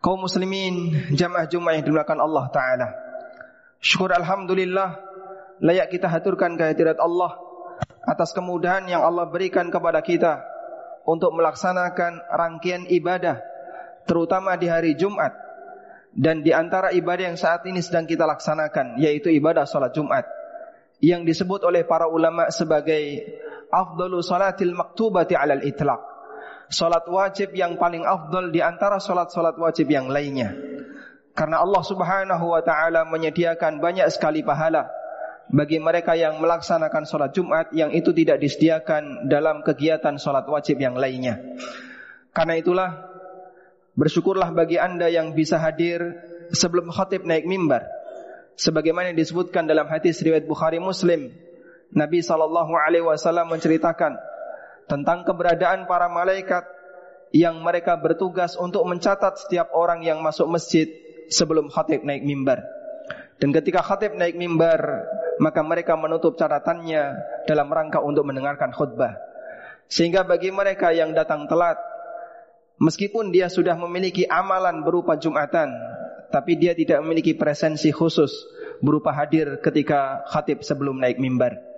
Kaum muslimin jamaah Jumat yang dimuliakan Allah taala. Syukur alhamdulillah layak kita haturkan kehadirat Allah atas kemudahan yang Allah berikan kepada kita untuk melaksanakan rangkaian ibadah terutama di hari Jumat dan di antara ibadah yang saat ini sedang kita laksanakan yaitu ibadah salat Jumat yang disebut oleh para ulama sebagai afdalu salatil maktubati alal itlaq salat wajib yang paling afdal di antara salat-salat wajib yang lainnya. Karena Allah Subhanahu wa taala menyediakan banyak sekali pahala bagi mereka yang melaksanakan salat Jumat yang itu tidak disediakan dalam kegiatan salat wajib yang lainnya. Karena itulah bersyukurlah bagi Anda yang bisa hadir sebelum khatib naik mimbar. Sebagaimana yang disebutkan dalam hadis riwayat Bukhari Muslim, Nabi sallallahu alaihi wasallam menceritakan tentang keberadaan para malaikat yang mereka bertugas untuk mencatat setiap orang yang masuk masjid sebelum khatib naik mimbar. Dan ketika khatib naik mimbar, maka mereka menutup catatannya dalam rangka untuk mendengarkan khutbah. Sehingga bagi mereka yang datang telat, meskipun dia sudah memiliki amalan berupa Jumatan, tapi dia tidak memiliki presensi khusus berupa hadir ketika khatib sebelum naik mimbar.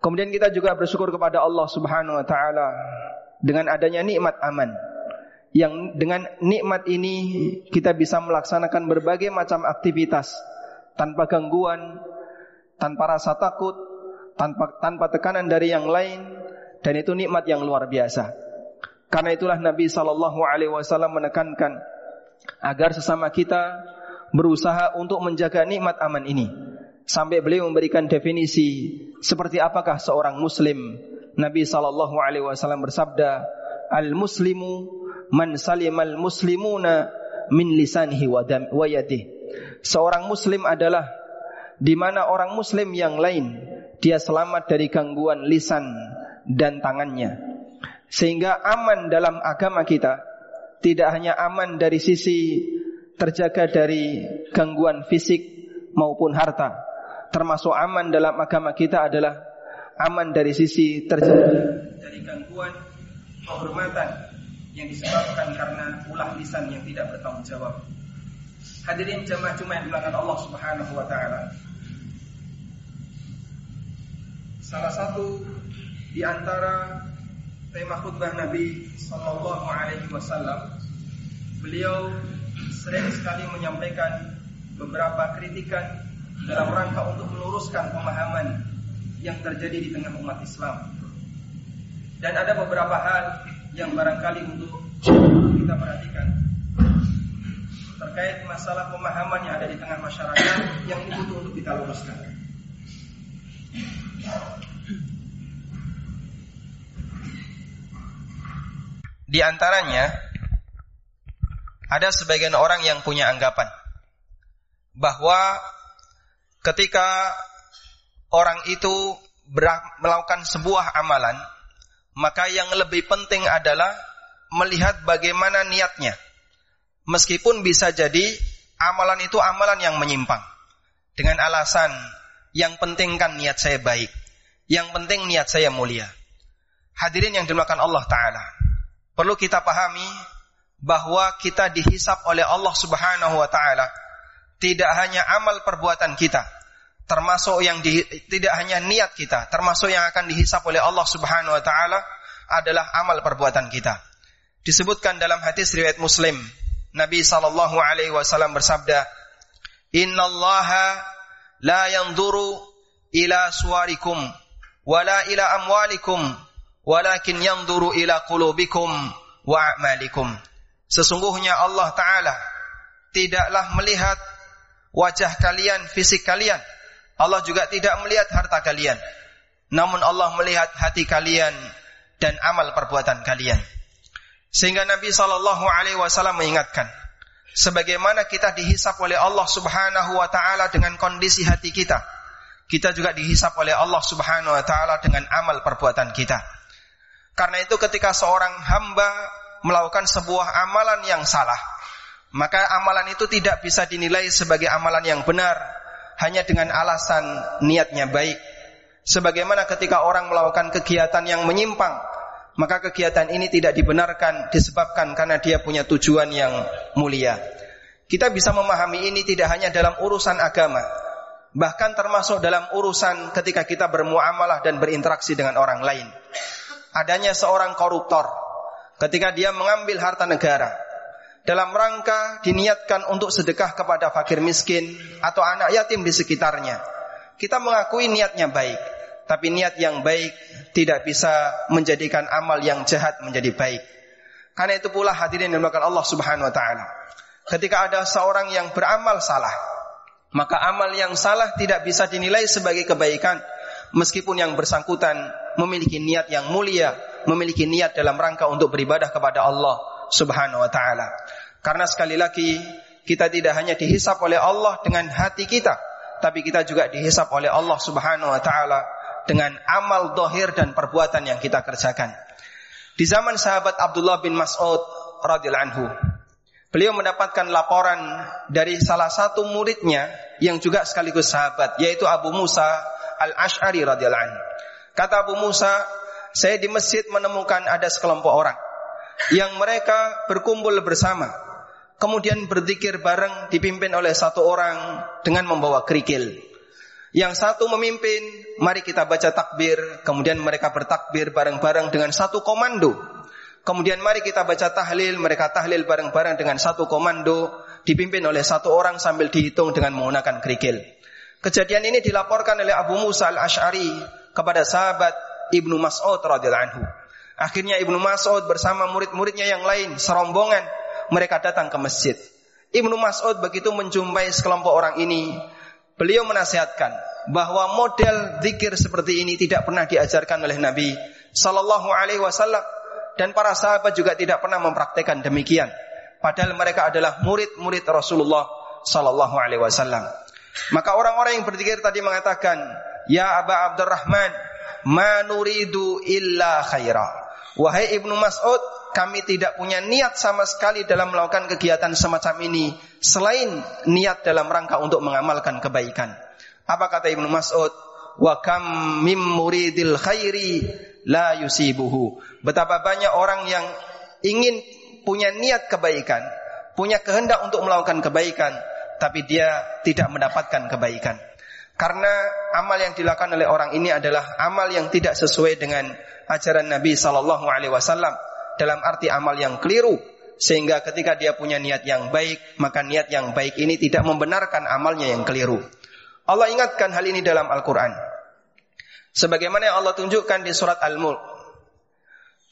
Kemudian kita juga bersyukur kepada Allah Subhanahu wa taala dengan adanya nikmat aman. Yang dengan nikmat ini kita bisa melaksanakan berbagai macam aktivitas tanpa gangguan, tanpa rasa takut, tanpa tanpa tekanan dari yang lain dan itu nikmat yang luar biasa. Karena itulah Nabi sallallahu alaihi wasallam menekankan agar sesama kita berusaha untuk menjaga nikmat aman ini sampai beliau memberikan definisi seperti apakah seorang muslim. Nabi sallallahu alaihi wasallam bersabda, "Al-muslimu man salimal muslimuna min lisanihi wa yadihi." Seorang muslim adalah di mana orang muslim yang lain dia selamat dari gangguan lisan dan tangannya. Sehingga aman dalam agama kita tidak hanya aman dari sisi terjaga dari gangguan fisik maupun harta, termasuk aman dalam agama kita adalah aman dari sisi terjadi dari gangguan kehormatan yang disebabkan karena ulah lisan yang tidak bertanggung jawab. Hadirin jemaah Jumat yang dimuliakan Allah Subhanahu wa taala. Salah satu di antara tema khutbah Nabi sallallahu alaihi wasallam beliau sering sekali menyampaikan beberapa kritikan dalam rangka untuk meluruskan pemahaman yang terjadi di tengah umat Islam. Dan ada beberapa hal yang barangkali untuk kita perhatikan terkait masalah pemahaman yang ada di tengah masyarakat yang butuh untuk kita luruskan. Di antaranya ada sebagian orang yang punya anggapan bahwa ketika orang itu melakukan sebuah amalan, maka yang lebih penting adalah melihat bagaimana niatnya. Meskipun bisa jadi amalan itu amalan yang menyimpang. Dengan alasan Yang penting kan niat saya baik. Yang penting niat saya mulia. Hadirin yang dimakan Allah Ta'ala. Perlu kita pahami bahwa kita dihisap oleh Allah Subhanahu wa taala tidak hanya amal perbuatan kita termasuk yang di, tidak hanya niat kita termasuk yang akan dihisap oleh Allah Subhanahu wa taala adalah amal perbuatan kita disebutkan dalam hadis riwayat Muslim Nabi sallallahu alaihi wasallam bersabda innallaha la yanzuru ila suwarikum wala ila amwalikum walakin yanzuru ila qulubikum wa a'malikum Sesungguhnya Allah Ta'ala tidaklah melihat wajah kalian, fisik kalian. Allah juga tidak melihat harta kalian. Namun Allah melihat hati kalian dan amal perbuatan kalian. Sehingga Nabi Shallallahu Alaihi Wasallam mengingatkan, sebagaimana kita dihisap oleh Allah Subhanahu Wa Taala dengan kondisi hati kita, kita juga dihisap oleh Allah Subhanahu Wa Taala dengan amal perbuatan kita. Karena itu ketika seorang hamba melakukan sebuah amalan yang salah, maka amalan itu tidak bisa dinilai sebagai amalan yang benar hanya dengan alasan niatnya baik. Sebagaimana ketika orang melakukan kegiatan yang menyimpang, maka kegiatan ini tidak dibenarkan disebabkan karena dia punya tujuan yang mulia. Kita bisa memahami ini tidak hanya dalam urusan agama, bahkan termasuk dalam urusan ketika kita bermuamalah dan berinteraksi dengan orang lain. Adanya seorang koruptor ketika dia mengambil harta negara dalam rangka diniatkan untuk sedekah kepada fakir miskin atau anak yatim di sekitarnya. Kita mengakui niatnya baik, tapi niat yang baik tidak bisa menjadikan amal yang jahat menjadi baik. Karena itu pula hadirin yang Allah Subhanahu wa taala. Ketika ada seorang yang beramal salah, maka amal yang salah tidak bisa dinilai sebagai kebaikan meskipun yang bersangkutan memiliki niat yang mulia memiliki niat dalam rangka untuk beribadah kepada Allah Subhanahu wa taala. Karena sekali lagi kita tidak hanya dihisap oleh Allah dengan hati kita, tapi kita juga dihisap oleh Allah Subhanahu wa taala dengan amal dohir dan perbuatan yang kita kerjakan. Di zaman sahabat Abdullah bin Mas'ud radhiyallahu anhu, beliau mendapatkan laporan dari salah satu muridnya yang juga sekaligus sahabat, yaitu Abu Musa al-Ash'ari radhiyallahu anhu. Kata Abu Musa, saya di masjid menemukan ada sekelompok orang yang mereka berkumpul bersama. Kemudian berzikir bareng dipimpin oleh satu orang dengan membawa kerikil. Yang satu memimpin, mari kita baca takbir. Kemudian mereka bertakbir bareng-bareng dengan satu komando. Kemudian mari kita baca tahlil, mereka tahlil bareng-bareng dengan satu komando. Dipimpin oleh satu orang sambil dihitung dengan menggunakan kerikil. Kejadian ini dilaporkan oleh Abu Musa al-Ash'ari kepada sahabat Ibnu Mas'ud radhiyallahu anhu. Akhirnya Ibnu Mas'ud bersama murid-muridnya yang lain serombongan mereka datang ke masjid. Ibnu Mas'ud begitu menjumpai sekelompok orang ini, beliau menasihatkan bahwa model zikir seperti ini tidak pernah diajarkan oleh Nabi sallallahu alaihi wasallam dan para sahabat juga tidak pernah mempraktekkan demikian. Padahal mereka adalah murid-murid Rasulullah sallallahu alaihi wasallam. Maka orang-orang yang berzikir tadi mengatakan, "Ya Aba Abdurrahman, ma nuridu illa khaira. Wahai Ibnu Mas'ud, kami tidak punya niat sama sekali dalam melakukan kegiatan semacam ini selain niat dalam rangka untuk mengamalkan kebaikan. Apa kata Ibnu Mas'ud? Wa kam mim muridil khairi la yusibuhu. Betapa banyak orang yang ingin punya niat kebaikan, punya kehendak untuk melakukan kebaikan, tapi dia tidak mendapatkan kebaikan. Karena amal yang dilakukan oleh orang ini adalah amal yang tidak sesuai dengan ajaran Nabi Sallallahu Alaihi Wasallam dalam arti amal yang keliru. Sehingga ketika dia punya niat yang baik, maka niat yang baik ini tidak membenarkan amalnya yang keliru. Allah ingatkan hal ini dalam Al-Quran. Sebagaimana Allah tunjukkan di surat Al-Mulk.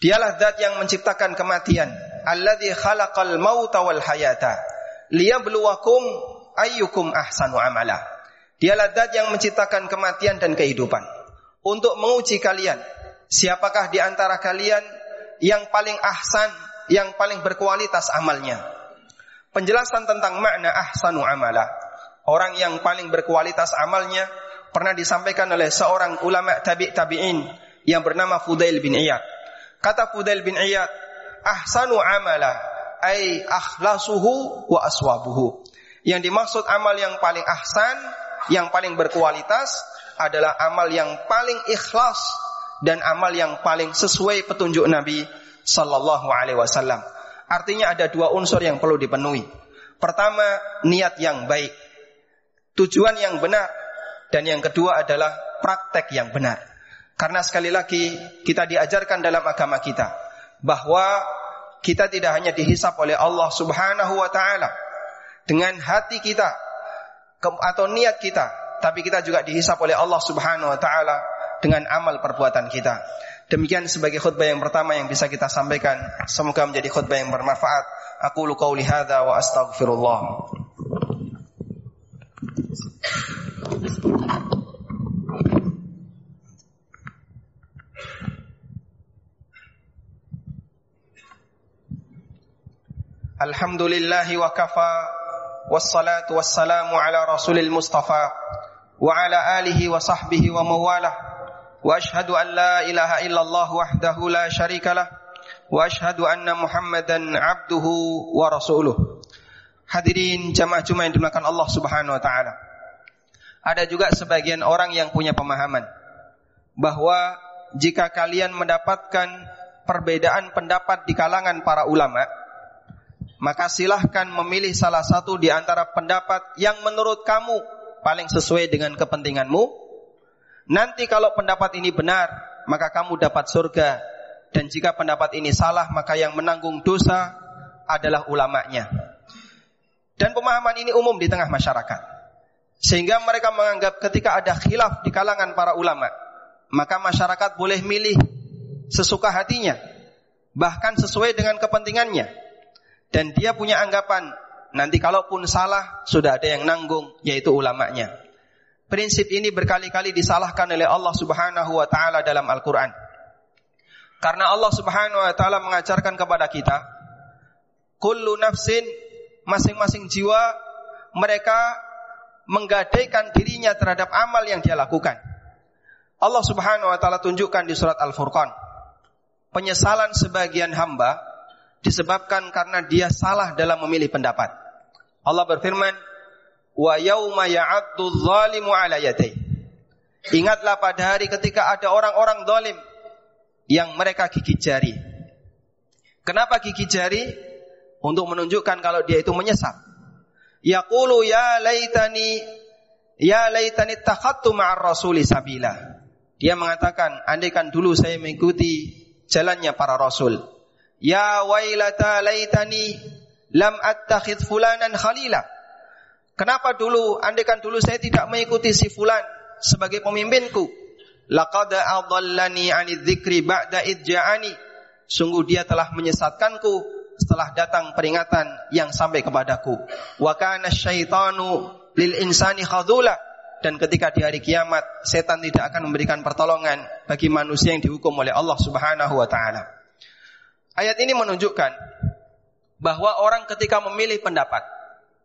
Dialah zat yang menciptakan kematian. Alladhi khalaqal mauta wal hayata. Liyabluwakum ayyukum ahsanu amala. Dialah zat yang menciptakan kematian dan kehidupan. Untuk menguji kalian. Siapakah di antara kalian yang paling ahsan, yang paling berkualitas amalnya. Penjelasan tentang makna ahsanu amala. Orang yang paling berkualitas amalnya pernah disampaikan oleh seorang ulama tabi' tabi'in yang bernama Fudail bin Iyad. Kata Fudail bin Iyad, ahsanu amala ay akhlasuhu wa aswabuhu. Yang dimaksud amal yang paling ahsan yang paling berkualitas adalah amal yang paling ikhlas dan amal yang paling sesuai petunjuk Nabi sallallahu alaihi wasallam. Artinya ada dua unsur yang perlu dipenuhi. Pertama, niat yang baik. Tujuan yang benar dan yang kedua adalah praktek yang benar. Karena sekali lagi kita diajarkan dalam agama kita bahwa kita tidak hanya dihisap oleh Allah Subhanahu wa taala dengan hati kita atau niat kita, tapi kita juga dihisap oleh Allah Subhanahu wa taala dengan amal perbuatan kita. Demikian sebagai khutbah yang pertama yang bisa kita sampaikan. Semoga menjadi khutbah yang bermanfaat. Aku qauli wa astaghfirullah. Alhamdulillahi wa kafa wassalatu wassalamu ala rasulil mustafa wa ala alihi wa wa mawalah واشهد ان لا اله الا الله وحده لا شريك له واشهد ان محمدا عبده ورسوله Hadirin jamaah Jumat yang dimuliakan Allah Subhanahu wa taala. Ada juga sebagian orang yang punya pemahaman bahwa jika kalian mendapatkan perbedaan pendapat di kalangan para ulama, maka silahkan memilih salah satu di antara pendapat yang menurut kamu paling sesuai dengan kepentinganmu Nanti kalau pendapat ini benar, maka kamu dapat surga. Dan jika pendapat ini salah, maka yang menanggung dosa adalah ulamanya. Dan pemahaman ini umum di tengah masyarakat. Sehingga mereka menganggap ketika ada khilaf di kalangan para ulama, maka masyarakat boleh milih sesuka hatinya, bahkan sesuai dengan kepentingannya. Dan dia punya anggapan, nanti kalaupun salah, sudah ada yang nanggung, yaitu ulamanya. Prinsip ini berkali-kali disalahkan oleh Allah Subhanahu wa taala dalam Al-Qur'an. Karena Allah Subhanahu wa taala mengajarkan kepada kita, kullu nafsin masing-masing jiwa mereka menggadaikan dirinya terhadap amal yang dia lakukan. Allah Subhanahu wa taala tunjukkan di surat Al-Furqan. Penyesalan sebagian hamba disebabkan karena dia salah dalam memilih pendapat. Allah berfirman, wa yauma ya'addu ala yaday. Ingatlah pada hari ketika ada orang-orang zalim yang mereka gigit jari. Kenapa gigit jari? Untuk menunjukkan kalau dia itu menyesal. Yaqulu ya laitani ya laitani takhattu ma'ar rasuli sabila. Dia mengatakan, andaikan dulu saya mengikuti jalannya para rasul. Ya wailata laitani lam attakhidh fulanan khalila. Kenapa dulu, andaikan dulu saya tidak mengikuti si fulan sebagai pemimpinku. Laqad adallani 'anil dzikri ba'da idja'ani. Sungguh dia telah menyesatkanku setelah datang peringatan yang sampai kepadaku. Wa kana syaitanu lil insani khadula. Dan ketika di hari kiamat, setan tidak akan memberikan pertolongan bagi manusia yang dihukum oleh Allah Subhanahu wa taala. Ayat ini menunjukkan bahwa orang ketika memilih pendapat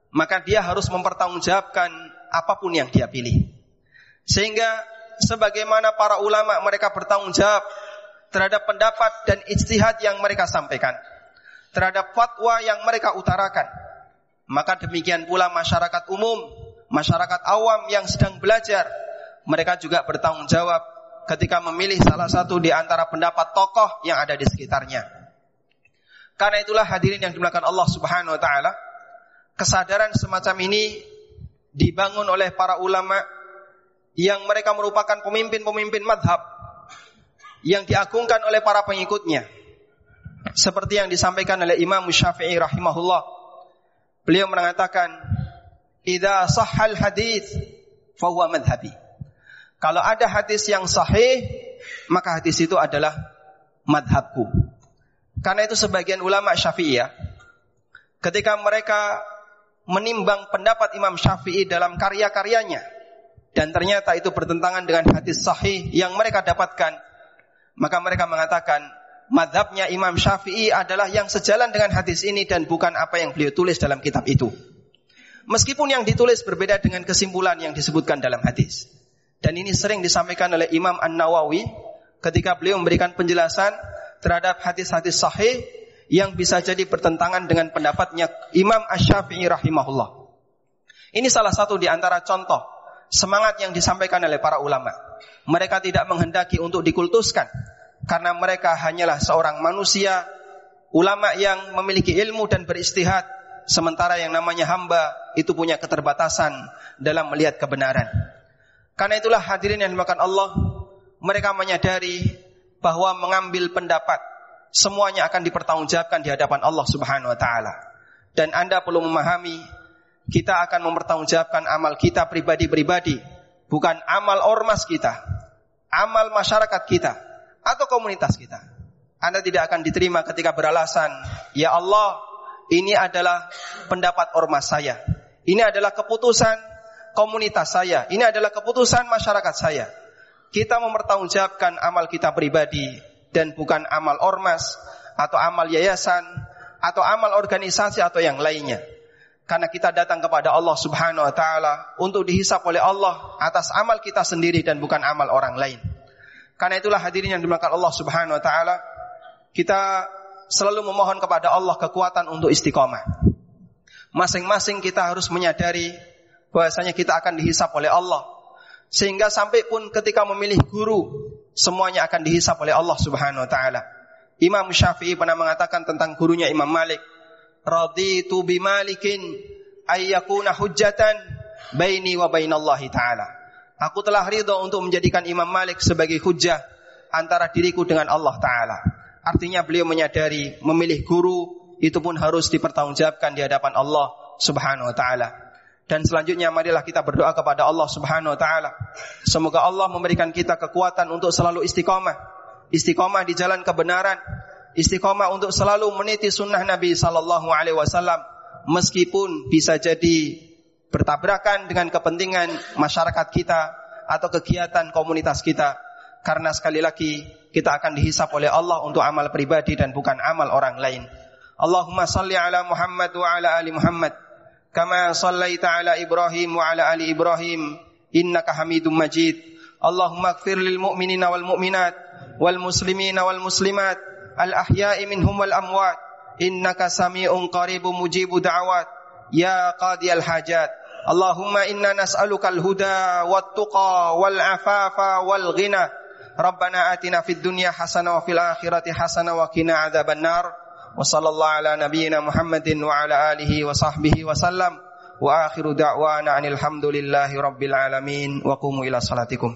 maka dia harus mempertanggungjawabkan apa pun yang dia pilih. Sehingga sebagaimana para ulama mereka bertanggung jawab terhadap pendapat dan ijtihad yang mereka sampaikan, terhadap fatwa yang mereka utarakan. Maka demikian pula masyarakat umum, masyarakat awam yang sedang belajar, mereka juga bertanggung jawab ketika memilih salah satu di antara pendapat tokoh yang ada di sekitarnya. Karena itulah hadirin yang dimuliakan Allah Subhanahu wa taala, kesadaran semacam ini dibangun oleh para ulama yang mereka merupakan pemimpin-pemimpin madhab yang diagungkan oleh para pengikutnya. Seperti yang disampaikan oleh Imam Syafi'i rahimahullah. Beliau mengatakan, "Idza sahhal hadis fahuwa madhhabi." Kalau ada hadis yang sahih, maka hadis itu adalah madhabku. Karena itu sebagian ulama Syafi'i ya, ketika mereka menimbang pendapat Imam Syafi'i dalam karya-karyanya. Dan ternyata itu bertentangan dengan hadis sahih yang mereka dapatkan. Maka mereka mengatakan madhabnya Imam Syafi'i adalah yang sejalan dengan hadis ini dan bukan apa yang beliau tulis dalam kitab itu. Meskipun yang ditulis berbeda dengan kesimpulan yang disebutkan dalam hadis. Dan ini sering disampaikan oleh Imam An-Nawawi ketika beliau memberikan penjelasan terhadap hadis-hadis sahih yang bisa jadi bertentangan dengan pendapatnya Imam Ash-Syafi'i rahimahullah. Ini salah satu di antara contoh semangat yang disampaikan oleh para ulama. Mereka tidak menghendaki untuk dikultuskan karena mereka hanyalah seorang manusia ulama yang memiliki ilmu dan beristihad sementara yang namanya hamba itu punya keterbatasan dalam melihat kebenaran. Karena itulah hadirin yang dimakan Allah, mereka menyadari bahwa mengambil pendapat semuanya akan dipertanggungjawabkan di hadapan Allah Subhanahu wa taala. Dan Anda perlu memahami kita akan mempertanggungjawabkan amal kita pribadi-pribadi, bukan amal ormas kita, amal masyarakat kita atau komunitas kita. Anda tidak akan diterima ketika beralasan, "Ya Allah, ini adalah pendapat ormas saya. Ini adalah keputusan komunitas saya. Ini adalah keputusan masyarakat saya." Kita mempertanggungjawabkan amal kita pribadi dan bukan amal ormas atau amal yayasan atau amal organisasi atau yang lainnya. Karena kita datang kepada Allah Subhanahu wa taala untuk dihisap oleh Allah atas amal kita sendiri dan bukan amal orang lain. Karena itulah hadirin yang dimakan Allah Subhanahu wa taala, kita selalu memohon kepada Allah kekuatan untuk istiqomah. Masing-masing kita harus menyadari bahwasanya kita akan dihisap oleh Allah. Sehingga sampai pun ketika memilih guru, semuanya akan dihisap oleh Allah Subhanahu wa taala. Imam Syafi'i pernah mengatakan tentang gurunya Imam Malik, raditu bimalikin ayyakuna hujjatan baini wa bainallahi taala. Aku telah ridho untuk menjadikan Imam Malik sebagai hujjah antara diriku dengan Allah taala. Artinya beliau menyadari memilih guru itu pun harus dipertanggungjawabkan di hadapan Allah Subhanahu wa taala. Dan selanjutnya marilah kita berdoa kepada Allah Subhanahu wa taala. Semoga Allah memberikan kita kekuatan untuk selalu istiqomah. Istiqomah di jalan kebenaran, istiqomah untuk selalu meniti sunnah Nabi Sallallahu Alaihi Wasallam meskipun bisa jadi bertabrakan dengan kepentingan masyarakat kita atau kegiatan komunitas kita karena sekali lagi kita akan dihisap oleh Allah untuk amal pribadi dan bukan amal orang lain. Allahumma salli ala Muhammad wa ala ali Muhammad كما صليت على إبراهيم وعلى آل إبراهيم إنك حميد مجيد. اللهم اغفر للمؤمنين والمؤمنات والمسلمين والمسلمات الأحياء منهم والأموات. إنك سميع قريب مجيب دعوات. يا قاضي الحاجات. اللهم إنا نسألك الهدى والتقى والعفاف والغنى. ربنا آتنا في الدنيا حسنة وفي الآخرة حسنة وقنا عذاب النار. wa sallallahu ala nabiyyina Muhammadin wa ala alihi wa sahbihi wa sallam. Wa akhiru da'wana anil hamdulillahi rabbil alamin. Wa qumu ila salatikum.